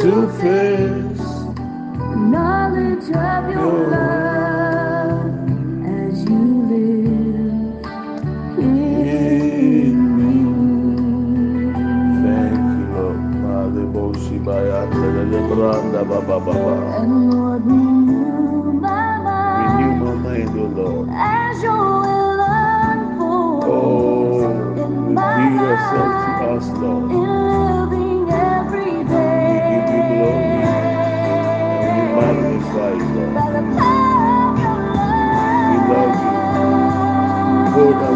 to face knowledge of your love as you live in me. Thank you, Lord. And Lord, renew my mind. Renew my mind, O Lord. As your will unfolds. Oh, reveal yourself to us, Lord. good.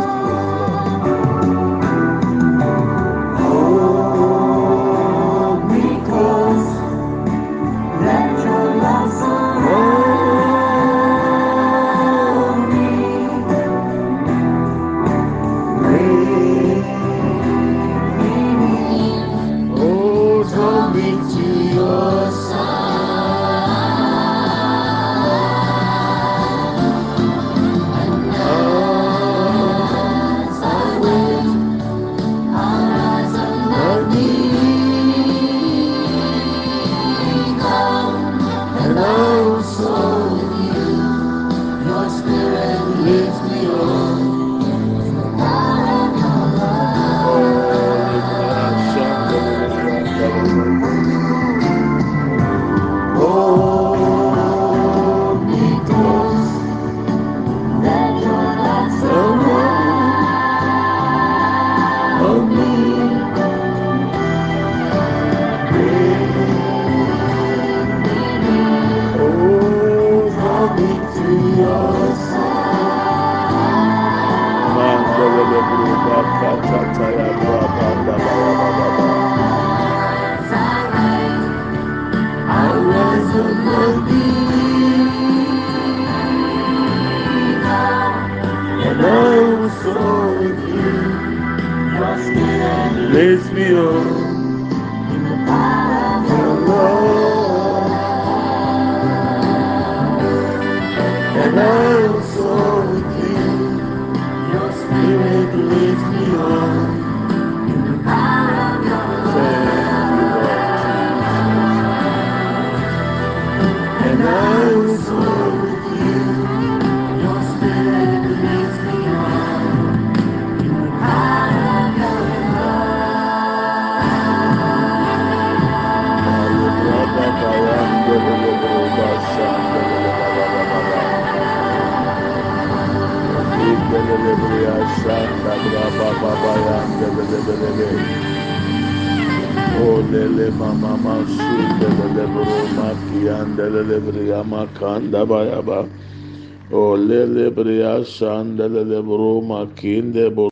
O lelebrea sandele broma kinde bo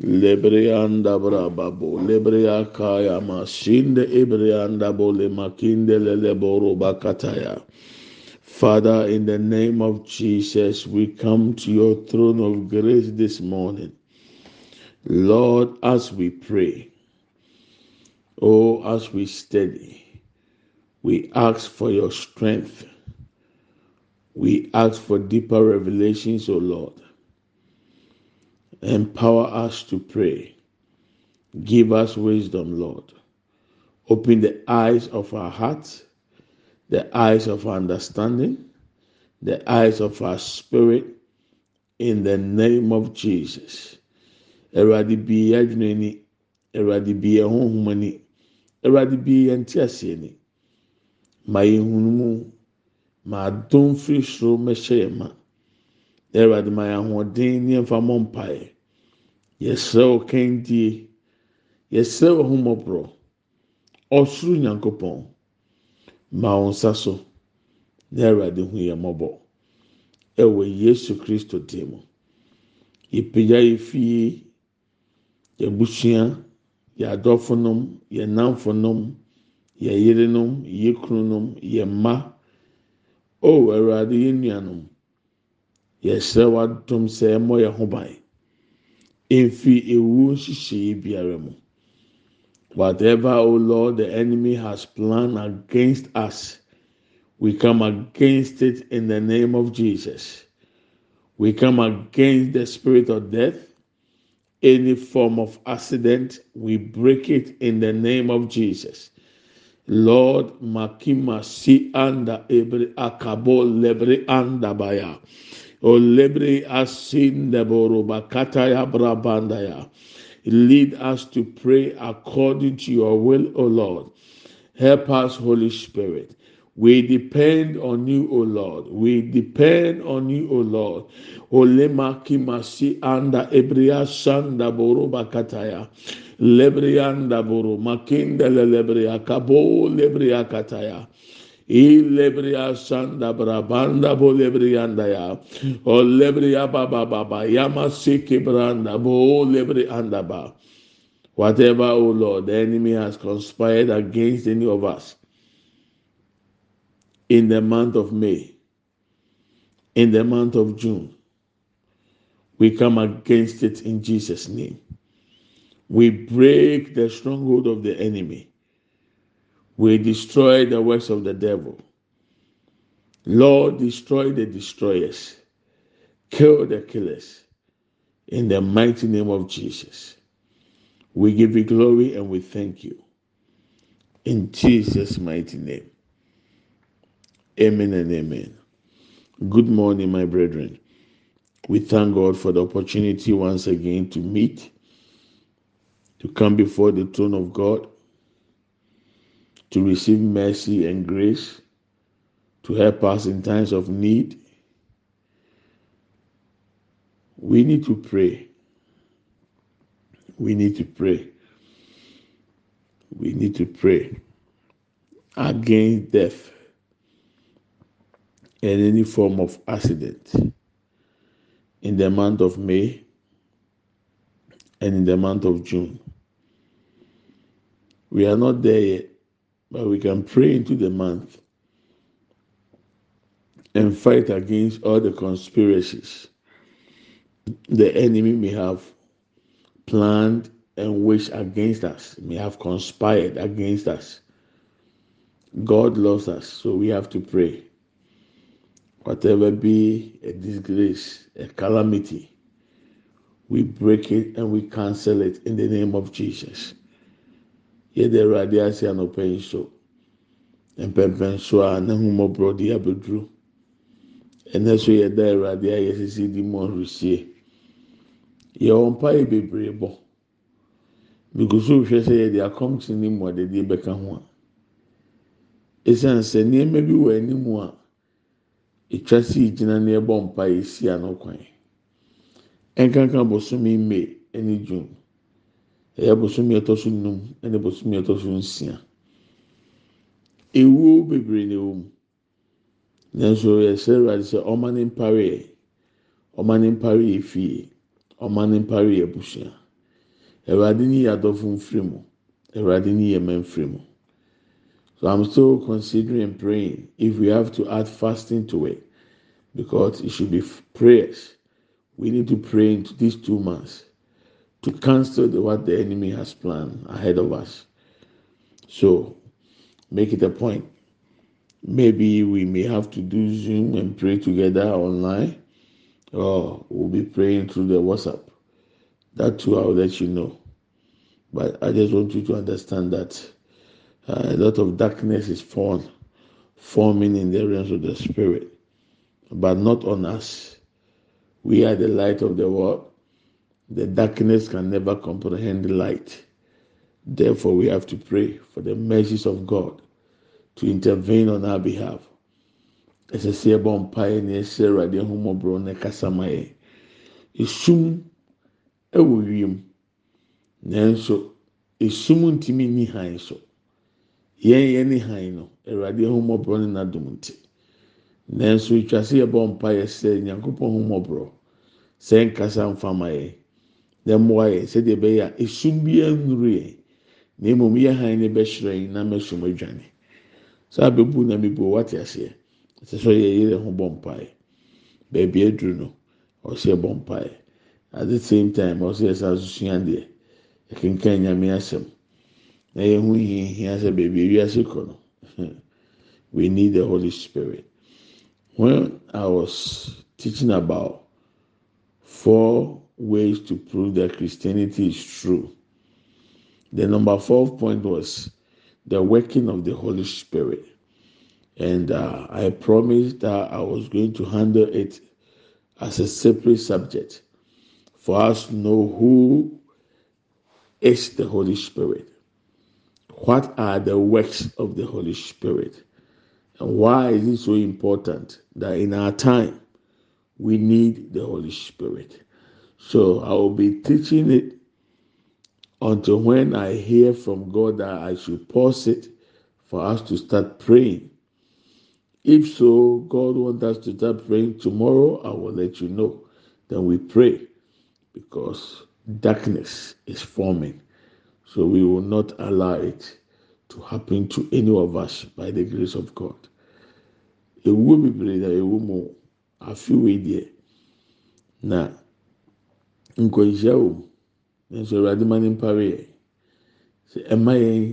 lebreanda brababo lebriya kaya masinde ibreanda bo le makinde leleboro bakataya. Father, in the name of Jesus, we come to your throne of grace this morning. Lord, as we pray, oh, as we study, we ask for your strength we ask for deeper revelations, O Lord. Empower us to pray. Give us wisdom, Lord. Open the eyes of our hearts, the eyes of our understanding, the eyes of our spirit, in the name of Jesus. Yɛn hunu mu, ma adom firi soro mmɛhyɛ yɛn ma. Awurade ma yɛn ahoɔden ne yɛmfa mmɔ mpaeɛ. Yɛsrɛ wo kɛndie, yɛsrɛ wo ahomɔborɔ, ɔsoro nyankopɔn, ma wo nsa so na Awurade hu yɛn mmɔbɔ. Ɛwɔ Yesu Kristo dim mu. Yɛpagya yɛ fie, yɛabusua, yɛ adɔfonom, yɛ nnamfonom, yɛ yerenom, yɛ kununom, yɛ mma. O Awurade yɛn nuanom, yɛsrɛ w'adom sɛ ɛmmɔ yɛn ho ban. Mfi ewu nhyehyɛe biara mu. Whatever, O Lord, the enemy has planned against us, we come against it in the name of Jesus. We come against the spirit of death, any form of accident, we break it in the name of Jesus. Lord, makima si anda ebre akabo lebre anda baya. O lebre asin deboroba kataya brabandaya. Lead us to pray according to your will, O Lord. Help us, Holy Spirit. We depend on you, O Lord. We depend on you, O Lord. Olema kimasi anda ebria shanda boroba kataya. Lebrianda boro makinda lebria kabo lebria kataya. I lebria shanda brabanda bo lebrianda ya. O lebria baba baba yama siki branda bo lebrianda ba. Whatever, O Lord, the enemy has conspired against any of us in the month of May, in the month of June, we come against it in Jesus' name. We break the stronghold of the enemy. We destroy the works of the devil. Lord, destroy the destroyers, kill the killers in the mighty name of Jesus. We give you glory and we thank you. In Jesus' mighty name. Amen and amen. Good morning, my brethren. We thank God for the opportunity once again to meet, to come before the throne of God, to receive mercy and grace, to help us in times of need. We need to pray. We need to pray. We need to pray against death and any form of accident in the month of May and in the month of June. We are not there yet, but we can pray into the month and fight against all the conspiracies the enemy may have planned and wished against us, may have conspired against us. God loves us, so we have to pray. Whatever be a disgrace, a calamity, we break it and we cancel it in the name of Jesus. Yɛde awurade ase anɔpɛ yi so, mpɛmpɛn so a ne ho mmɔborɔ de abɛduru. Ɛnɛ so yɛda awurade a yɛsisi di mu ahurisie. Yɛwɔ mpa yɛ bebree bɔ. Bigu so hwɛ sɛ yɛde akɔmkyene ne mu ɔdede bɛka ho a. Esiane sɛ nneɛma bi wɔ anim a etwa si gyina ne ɛbɔ mpa yɛ si ano kwan. Ɛnkanka bosomi May ɛne June. Ɛyɛ bosomi ɛtɔ so num ɛne bosomi ɛtɔ so nsia. Ewuo bebree na ɛwɔ. Nanso yɛsrɛ awurade sɛ ɔma ne mpare ɔma ne mpare fie, ɔma ne mpare yɛ abusua. awurade ni yɛ adɔfo mfiri mu awurade ni yɛ mɛ mfiri mu so i'm still considering and praying. If we have to add fasting to it because it should be prayers. We need to pray into these two months to cancel the, what the enemy has planned ahead of us. So make it a point. Maybe we may have to do zoom and pray together online or we'll be praying through the whatsapp. That too i'll let you know. But i just want you to understand that uh, a lot of darkness is formed, forming in the realms of the spirit but not on us. We are the light of the world. The darkness can never comprehend the light. Therefore we have to pray for the mercies of god to intervene on our behalf yɛn yɛn ni han no awurade ahomɔborɔ ne n'adom nti. Nanso etwa sɛ yɛbɔ mpaeɛ sɛ nyankopɔn ahomɔborɔ sɛ nkasa mfama yɛn na mmoa yɛn sɛdeɛ ɛbɛyɛ a esum bi anuru yɛn na mmom yɛ han ne bɛhyerɛn na mɛsum adwane. Saa abɛbu na mi bu wate aseɛ. Ɛsɛ sɛ yɛ yɛrɛ ho bɔ mpaeɛ. Beebi aduru no ɔsɛ bɔ mpaeɛ. At the same time ɔsɛ ɛsɛ asusua deɛ ɛkenkan nyame asɛm. Na yɛn ho hiahia sɛ beebi ewiase kɔ no we need the holy spirit. When i was teaching about four ways to prove that christianity is true the number four point was the working of the holy spirit. And uh, I promised that I was going to handle it as a separate subject for us to know who is the Holy Spirit, what are the works of the Holy Spirit, and why is it so important that in our time we need the Holy Spirit. So I will be teaching it until when I hear from God that I should pause it for us to start praying if so, God wants us to start praying tomorrow. I will let you know. Then we pray because darkness is forming. So we will not allow it to happen to any of us by the grace of God. Ewu bebree na ewu mu afiwe deɛ na nkwanhyia mu nso awurade ma ne mpare yɛ sɛ ɛma yɛn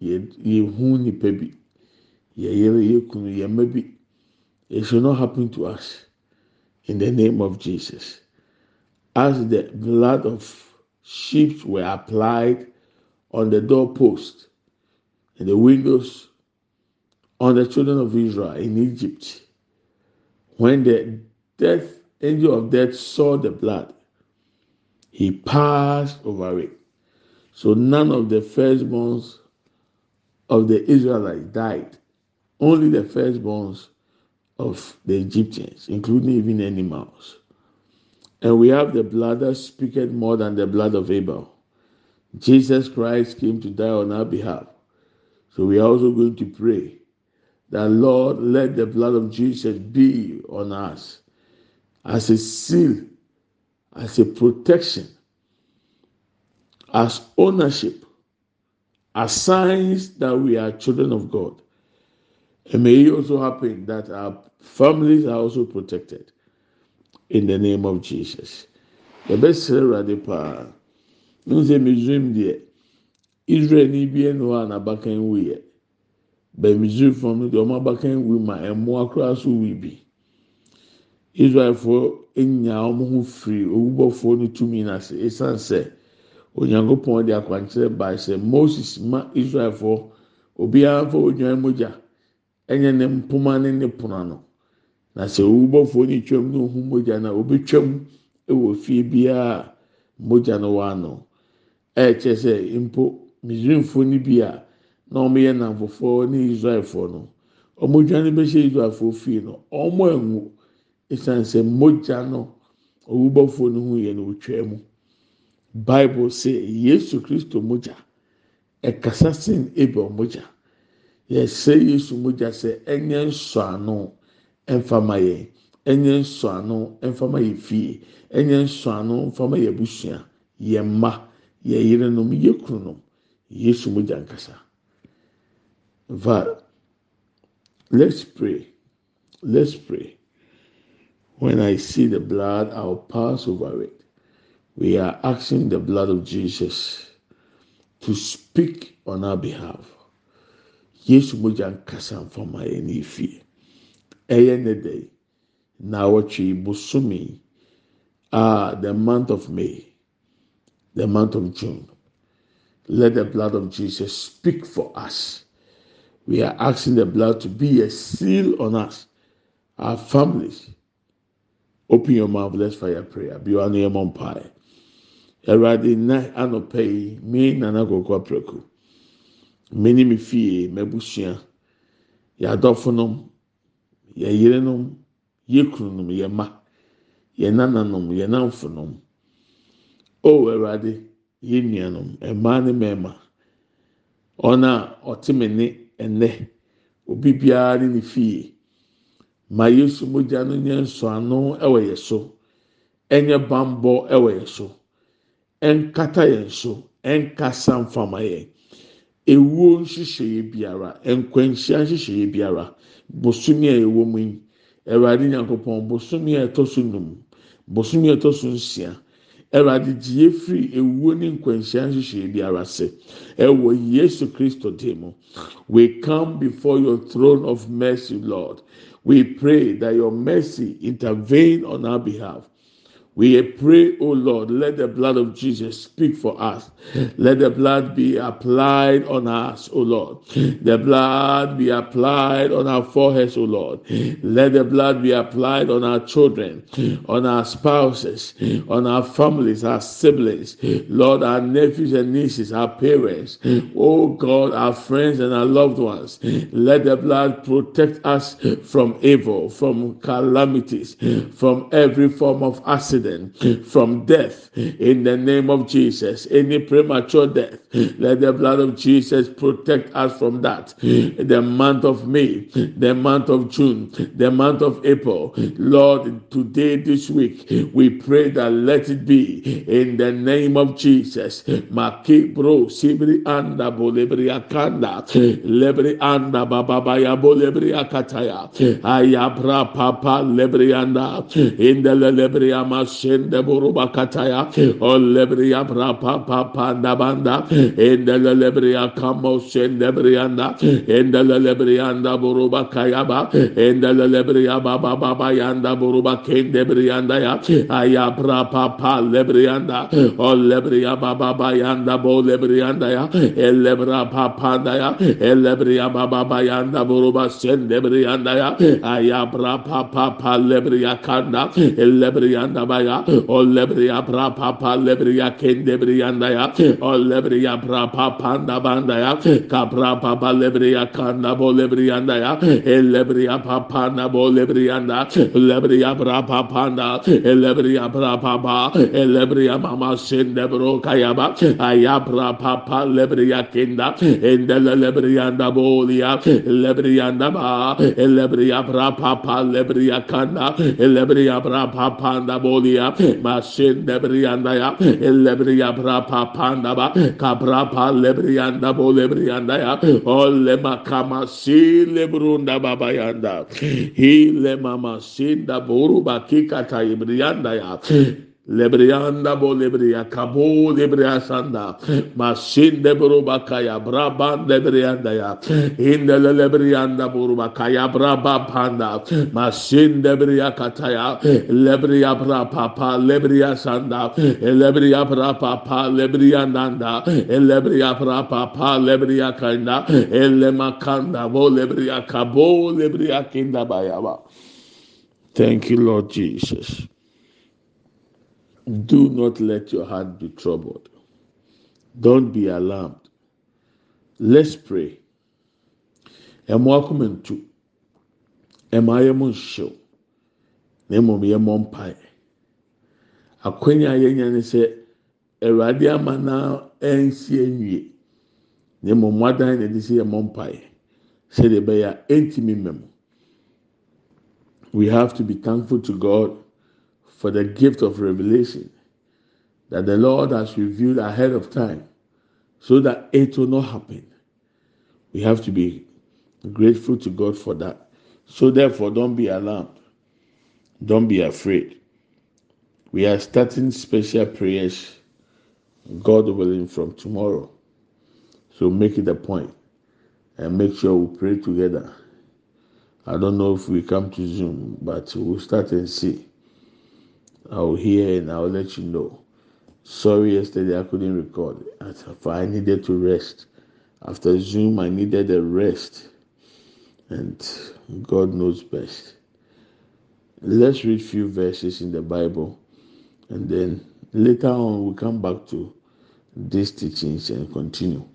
yɛ yɛhu nipa bi. yɛyere yɛkunu yɛmma bi it should not happen to us in the name of jesus as the blood of sheep were applied on the doorpost and the windows on the children of israel in egypt. When the death angel of death saw the blood he passed over it. So none of the firstborns of the israelites died. Only the firstborns of the Egyptians, including even animals. And we have the blood that speaketh more than the blood of Abel. Jesus Christ came to die on our behalf. So we are also going to pray that Lord, let the blood of Jesus be on us as a seal, as a protection, as ownership, as signs that we are children of God. And may it also happen that our families are also protected in the name of Jesus. The best Awurade paa. N sɛ Misraim deɛ Israel ni bi ɛnu a n'abakan wu yɛ. Bɛn Misraim fam no deɛ ɔmo abakan wu ma ɛmoa koraa so wu bi. Israelfoɔ enya ɔmo ho firi owubɔfoɔ no tumi n'ase esan sɛ Onyankopɔn de akwankyerɛ baa sɛ Moses ma Israelfoɔ obiara fɔ odwan mogya. ɛnyɛ ne mpoma ne ne pono no na sɛ owubɔfoɔ ne twam ne ohun mogya na obetwam ɛwɔ fie biara mogya no wɔ ano ɛɛkyɛ sɛ mpo misrimfoɔ no bi a na wɔn yɛ namfofoɔ ne israelfoɔ no wɔn dwane bɛhyɛ israelfoɔ fie no wɔn anwu. Esan sɛ mogya no owubɔfoɔ no ho yɛ no otwa mu. Bible sɛ yesu kristo mogya ɛkasa sen abel mogya. Yɛsɛ yesu mogya sɛ ɛnyɛ nsɔano ɛnfama yɛn ɛnyɛ nsɔano ɛnfama yɛ fie ɛnyɛ nsɔano ɛnfama yɛ busua yɛn mma yɛ yerenom yɛ kununom yesu mo gya nkasa. Va let's pray. Let's pray. When i see the blood i'll pass over it. We are asking the blood of jesus to speak on our behalf. Yesu mo gya nkasa nfama yɛ ne fie ɛyɛ ne yi na awɔtwe ah the month of may the month of june. Let the blood of jesus speak for us. We are asking the blood to be a seal on us. Our families open your mouth. Let's fire prayer. Bi wa no yɛ mɔ mpae. Ɛwurade na anɔpɛ yi mi nana koko aprɛko. Mi ni mi fie mɛbusua yɛadɔfonom yɛ yerenom yɛ kununom yɛ ma yɛ nananom yɛ namfonom o ɛwurade yɛ nuanom mmaa ne mmarima ɔn a ɔte me ne ɛnɛ obi biara ne ne fie. Ma yesu mogya no nyɛ nsɔano ɛwɔ yɛ so ɛnyɛ bambɔ ɛwɔ yɛ so ɛnkata yɛn so ɛnkasa mfama yɛn ewuo nhyehyɛeɛ biara nkwanhyia nhyehyɛeɛ biara bosomi a ɛwɔ mu yi ɛwurade nyankopɔn bosomi a ɛtɔ so num bosomi a ɛtɔ so nsia ɛwurade gye efiri ewuo ne nkwanhyia nhyehyɛeɛ biara se ɛwɔ yesu kristo dim mu. We come before your throne of mercy lord. We pray that your mercy intervene on our behalf. We pray, O Lord, let the blood of Jesus speak for us. Let the blood be applied on us, O Lord. The blood be applied on our foreheads, O Lord. Let the blood be applied on our children, on our spouses, on our families, our siblings, Lord, our nephews and nieces, our parents, O God, our friends and our loved ones. Let the blood protect us from evil, from calamities, from every form of accident from death in the name of Jesus. Any premature death, let the blood of Jesus protect us from that. The month of May, the month of June, the month of April, Lord, today, this week, we pray that let it be in the name of Jesus. Maki bro sibri anda akanda lebri anda bababaya akataya ayabra papa lebri anda in the lebri shende buruba kataya o lebriya brapa papa banda ende lebriya kamo shende brianda ende lebrianda buruba kayaba ende lebriya baba baba yanda buruba kende brianda ya aya brapa pa lebrianda o lebriya baba baba yanda bo lebrianda ya elebra papa da ya elebriya baba baba yanda buruba shende brianda ya aya brapa papa lebriya kanda elebrianda baya o lebriya pra papa lebriya kende brianda ya o lebriya pra papa da banda ya kapra papa lebriya kanda bo lebrianda ya el lebriya papa na bo lebrianda lebriya pra papa da el lebriya pra papa el lebriya mama sende bro kayaba aya pra papa lebriya kenda ende lebriyanda bolia lebriyanda ba el lebriya pra papa lebriya kanda el lebriya pra papa da bolia masin lebriyanda ya el lebriya pra papa da ba kapra pa lebriyanda bo lebriyanda ya. olle makama si lebrunda baba yanda hile mama sinda boru bakika ta lebriyanda bo lebriya kabo lebriya sanda masin debro bakaya braba lebriyanda ya. Indele lebriyanda boruba kaya braba panda. Masin debriya kataya lebriya brapa pa lebriya sanda lebriya brapa pa lebriya nanda lebriya brapa pa lebriya kanda elema kanda bo lebriya kabo lebriya kinda bayaba Thank you, Lord Jesus. Do not let your heart be troubled. Don't be alarmed. Let's pray. Ɛmo akoma ntu. Ɛmo ayɛ mo nhyew. Na mmom yɛ mo mpae. Akwanya a yɛnya ne sɛ Awurade ama na ɛnsi enwie. Na mmom mo adan na ɛde sɛ yɛ mo mpae. Sɛdeɛ ɛbɛyɛ a ɛntumi mmɛm. We have to be thankful to God for the gift of revelation that the Lord has revealed ahead of time so that it will not happen. We have to be grateful to God for that. So, therefore, don't be alarmed. Don't be afraid. We are starting special prayers, God willing, from tomorrow. So, make it a point and make sure we pray together. I don't know if we come to Zoom, but we'll start and see. I'll hear and I'll let you know. Sorry, yesterday I couldn't record. I needed to rest. After Zoom, I needed a rest. And God knows best. Let's read few verses in the Bible. And then later on, we'll come back to these teachings and continue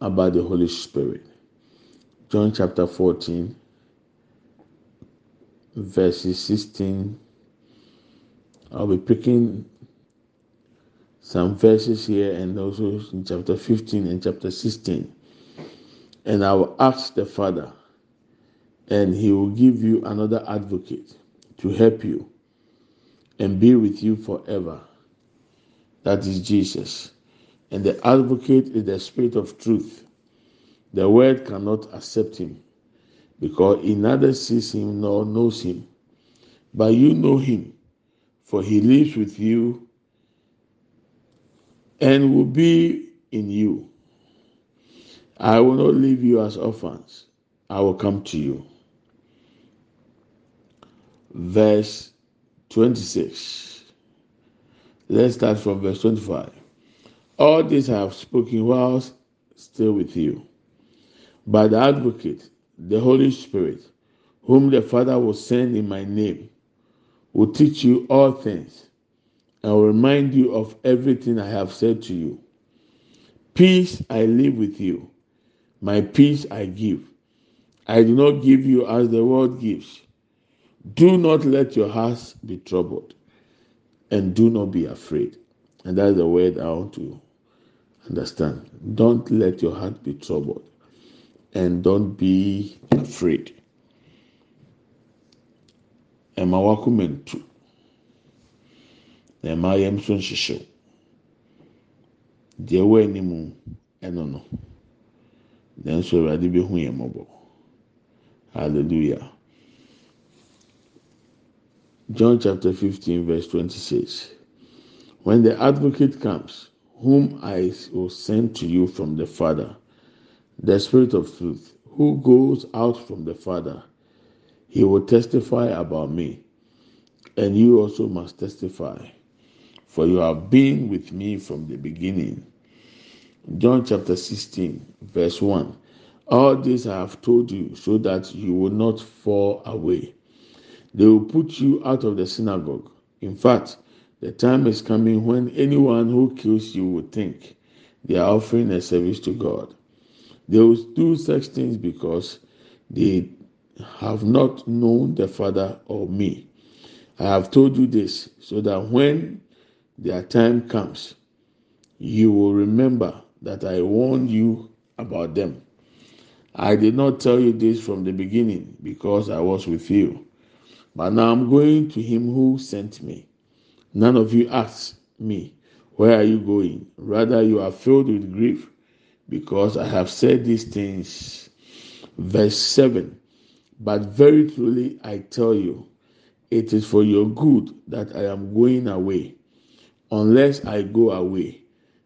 about the Holy Spirit. John chapter 14, verses 16. I'll be picking some verses here and also in chapter 15 and chapter 16. And I will ask the Father, and He will give you another advocate to help you and be with you forever. That is Jesus. And the advocate is the Spirit of truth. The world cannot accept Him because he neither sees Him nor knows Him. But you know Him, for He lives with you and will be in you. I will not leave you as orphans. I will come to you. Verse 26. Let's start from verse 25. All this I have spoken whilst still with you. By the advocate, the Holy Spirit, whom the Father will send in my name, will teach you all things and will remind you of everything I have said to you. Peace I leave with you, my peace I give. I do not give you as the world gives. Do not let your hearts be troubled, and do not be afraid. And that's the word I want to understand. Don't let your heart be troubled, and don't be afraid. Emma wakumentu. na ɛma yɛn nso nhyehyɛw. Deɛ ɛwɔ anim ɛno no. Nanso awurade bɛhu yɛn mmɔbɔ. Hallelujah. John chapter fifteen verse twenty-six. When the advocate comes whom i will send to you from the father the spirit of truth who goes out from the father he will testify about me and you also must testify for you have been with me from the beginning. John chapter 16, verse 1. All this I have told you so that you will not fall away. They will put you out of the synagogue. In fact, the time is coming when anyone who kills you will think they are offering a service to God. They will do such things because they have not known the Father or me. I have told you this so that when their time comes, you will remember that I warned you about them. I did not tell you this from the beginning because I was with you. But now I'm going to him who sent me. None of you ask me, Where are you going? Rather, you are filled with grief because I have said these things. Verse 7 But very truly I tell you, it is for your good that I am going away unless I go away,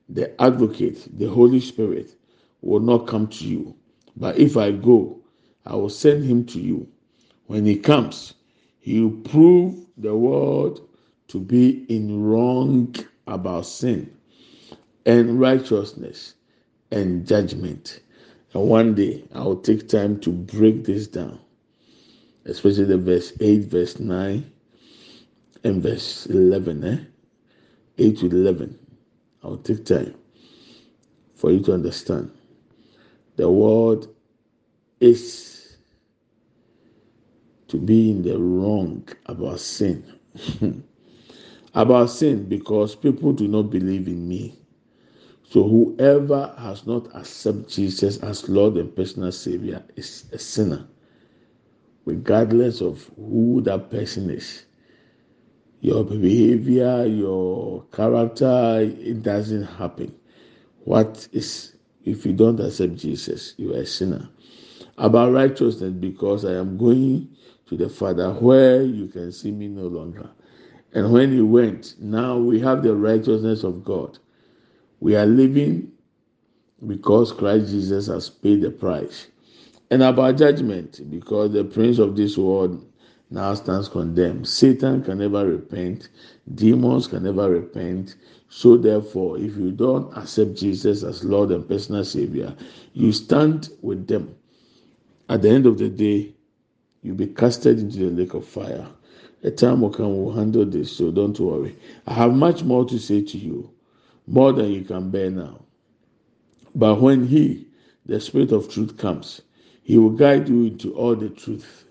the advocate, the Holy Spirit, will not come to you. But if I go, I will send him to you. When he comes, he will prove the world to be in wrong about sin and righteousness and judgment. And one day I will take time to break this down, especially the verse 8, verse 9, and verse 11. Eh? 8 to 11. I'll take time for you to understand. The word is to be in the wrong about sin. about sin because people do not believe in me. So whoever has not accepted Jesus as Lord and personal Savior is a sinner, regardless of who that person is. your behavior, your character, it doesn't happen. What is if you don't accept Jesus, you are a sinner. About righteousness, because I am going to the Father where you can see me no longer. And when he went, now we have the righteousness of God. We are living because Christ Jesus has paid the price. And about judgment, because the prince of this world now stands condemned. Satan can never repent, demons can never repent. So, therefore, if you don't accept Jesus as Lord and personal Savior, you stand with them. At the end of the day, you'll be casted into the lake of fire. A time will come, we'll handle this, so don't worry. I have much more to say to you, more than you can bear now. But when He, the Spirit of truth, comes, He will guide you into all the truth.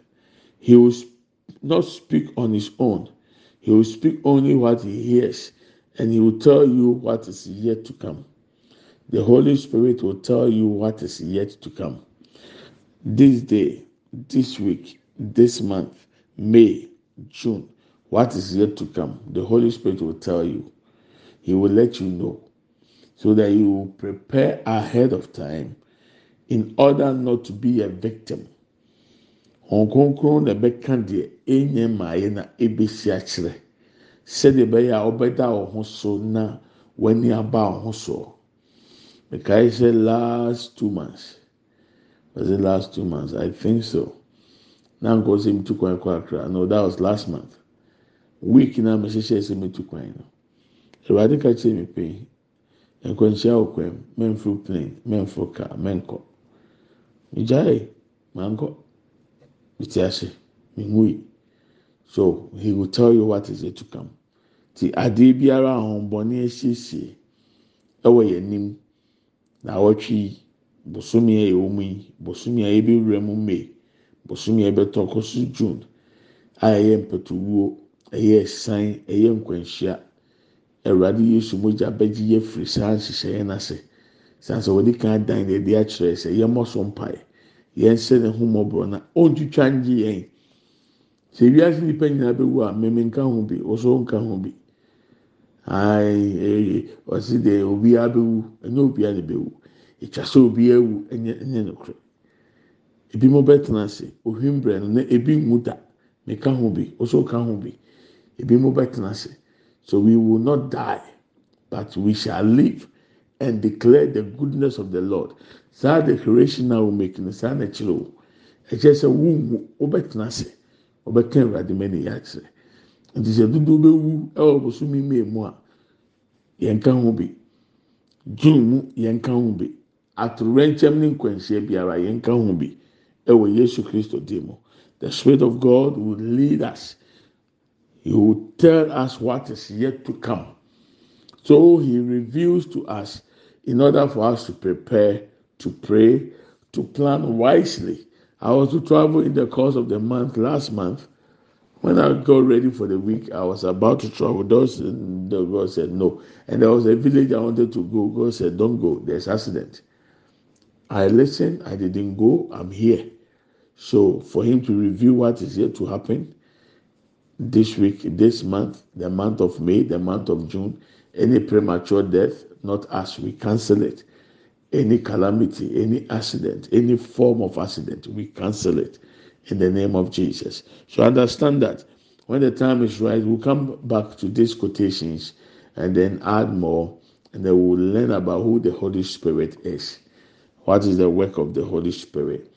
He will not speak on His own, He will speak only what He hears, and He will tell you what is yet to come. The Holy Spirit will tell you what is yet to come. This day, this week, this month, May, June, what is yet to come, the Holy Spirit will tell you. He will let you know so that you will prepare ahead of time in order not to be a victim. Wɔn kronkron na ɛbɛka deɛ enye mmaayɛ na ebesi akyerɛ sɛdeɛ ɛbɛyɛ a ɔbɛda wɔn ho so na w'ani aba wɔn ho so. Mekae last two months was it last two months I think so. Na nkɔ sɛ metu kwan kɔ akra no that was last month. Week na mehyehyɛ sɛ metu kwan no. Awurade ka kyerɛ mi pɛn. nkwanhyia wɔ kwan mu mɛmforo plane mɛmforo car mɛnkɔ mankɔ mete ase mewui so he will tell you what is to come. Ti adeɛ biara ahombɔne asiesie ɛwɔ yɛn anim na awɔtwe yi bosomi a ɛwɔ mu yi bosomi a yɛbɛwura mu may bosomi a yɛbɛtɔ kɔ so june a ɛyɛ mpɛtowuo ɛyɛ ɛsan ɛyɛ nkwanhyia. awurade yesu mogya bɛgye yɛ firi saa nhyehyɛeɛ n'ase. San sɛ wɔde kan dan na yɛde akyerɛ sɛ yɛmmɔ so mpae. Yɛn sɛ ne ho mmɔborɔ na ɔntwitwa ngye yɛn. Sɛ wiase nipa nyinaa bɛwu a mmemme nka ho bi wɔso nka ho bi. Ayi ee ɔsi de obiara bɛwu ɛnyɛ obiara na bɛwu. Etwa sɛ obiara wu ɛnyɛ ɛnyɛ nokorɛ. Ebi mo bɛtena ase ohwim brɛ no na ebi nwu da. Meka ho bi wɔso ka ho bi. Ebi mo bɛtena ase. So we will not die, but we shall live and declare the goodness of the Lord. Saa declaration na we make no saa na kyerɛ o. Ɛkyɛ sɛ wunwu wobɛtena ase wobɛka awurade mɛni yɛ akyerɛ. Nti sɛ dodo bɛwu ɛwɔ bosomi mee mu a yɛn ka ho bi. June mu yɛn ka ho bi. Atorɛnkyɛm ne nkwanhyia biara yɛn ka ho bi ɛwɔ Yesu Kristo dim mu. The Spirit of God will lead us. He will tell us what is yet to come. So he reveals to us in order for us to prepare, to pray, to plan wisely. I was to travel in the course of the month last month. When I got ready for the week, I was about to travel. Those, the God said no. And there was a village I wanted to go. God said, Don't go, there's accident. I listened, I didn't go, I'm here. So for him to review what is yet to happen, this week, this month, the month of May, the month of June, any premature death, not us, we cancel it. Any calamity, any accident, any form of accident, we cancel it in the name of Jesus. So understand that when the time is right, we'll come back to these quotations and then add more, and then we'll learn about who the Holy Spirit is. What is the work of the Holy Spirit?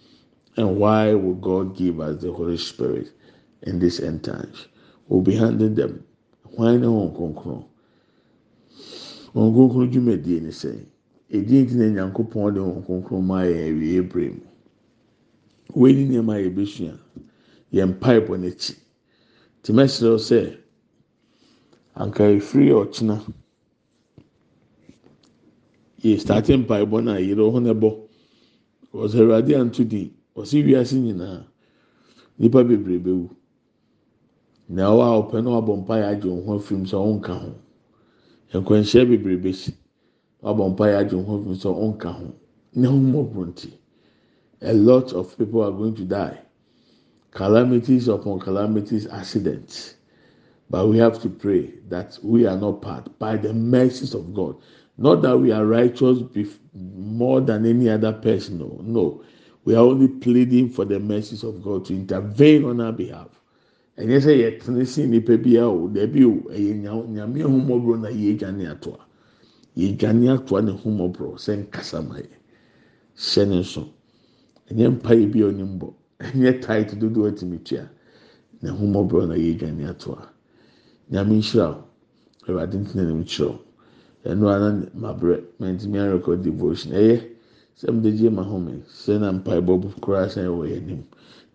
And why will God give us the Holy Spirit? in this end times. We'll be handing them. Why na wɔn kronkron? Wɔn kronkron dwumadie ne sɛ, edi nti na nyankopɔn de wɔn kronkron maa yɛn awie ebere mu. Wei ni nneɛma a yɛbɛsua. Yɛn mpaebɔ n'akyi. Tìmɛsirɛw sɛ, anka efiri ɔkyena. Yɛ starte mpaebɔ na yɛrɛ ho na bɔ. Wɔsɛ Awurade anto din. Wɔsi wiase nyinaa. Nipa bebree bɛwu. na ɔwɔ a ɔpɛ na wabɔ mpa yɛ agye wɔn ho afirim sɛ ɔnka ho nkwanhyia bebree bɛsi wabɔ mpa yɛ agye ho afirim sɛ ɔnka ho ho a lot of people are going to die calamities upon calamities accidents but we have to pray that we are not part by the mercies of God. Not that we are righteous more than any other person. No, no. We are only pleading for the mercies of God to intervene on our behalf. ɛnyɛ sɛ yɛtene si nipa bi a o dɛbi o ɛyɛ nyame ahomɔborɔ na yɛdwane atoa yɛdwane atoa ne ahomɔborɔ sɛ nkasa ma yɛ. Hyɛ ne nso. Ɛnyɛ mpa yi bi a ɔnim bɔ. Ɛnyɛ taiti dodoɔ ɛtumi tua. Ne ahomɔborɔ na yɛdwane atoa. Nyame nhyira o ɛwurade ntena ne mu kyerɛw ɛno ara ma brɛ mɛntumi arɛkɔ devotion. Ɛyɛ sɛ mo de gye ma home sɛ na mpa ɛbɔ koraa sɛ ɛwɔ yɛn anim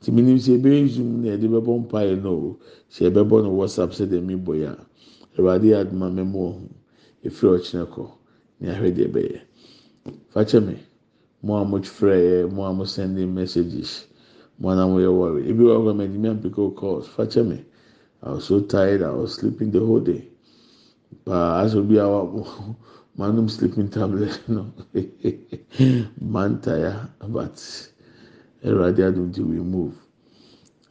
tìmí nim sɛ ebe zoom na yɛde bɛbɔ mpaeɛ no. O sɛ yɛbɛbɔ no whatsapp sɛ deɛ mi bɔ ya awurade aduma mɛmo ɔho efiri ɔkyerɛ kɔ ne ahwɛ deɛ bɛyɛ fakyɛ mi mo a mo frɛ yɛ mo a mo sending messages mo a na mo yɛ worry ebi wɔ hɔ mɛ ɛdini ampiko calls fakyɛ mi i was so tired i was sleeping the whole day paa aso bi a wa manum sleeping tablet no man tire but. Eradi Adunti we move.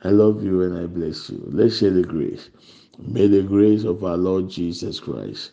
I love you and I bless you. Let's share the grace. May the grace of our Lord Jesus Christ,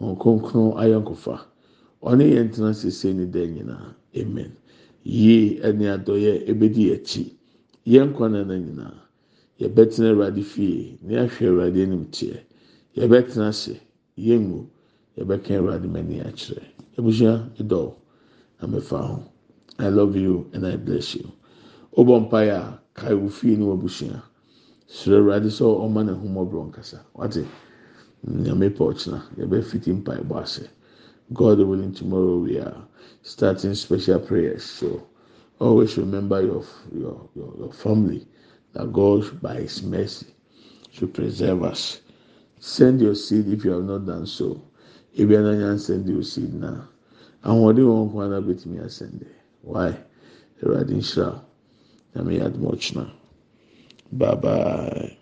Wɔn kronkron ayɔnkofa. Ɔne yɛn tena sese ne dan nyinaa. Amen. Yie ɛne adɔyɛ ebedi akyi. Yɛn nkwa na na nyinaa. Yɛbɛtena Awurade fie. Ne ahwɛ Awurade anim teɛ. Yɛbɛtena ase. Yɛn mu. Yɛbɛka Awurade mani akyerɛ. Ebusua edɔw. Na mɛfa ho. I love you and I bless you. Obɔ mpaeɛ a kae wo fie ne wabusua. Srɛ Awurade sɛ ɔma ne ahomɔborɔ nkasa. Wate? Nyame pɛ ɔkyena. Yɛbɛ fiti mpaebɔ ase. God willing, tomorrow we are starting special prayers. So always remember your your your, your family that God by His mercy should preserve us. Send your seed if you have not done so. Ebi ananya send your seed now. Ahoɔden wɔn kwan na betumi asɛnde. Why? Awurade nhyira wo. Nyame yɛ adom ɔkyena. Bye bye.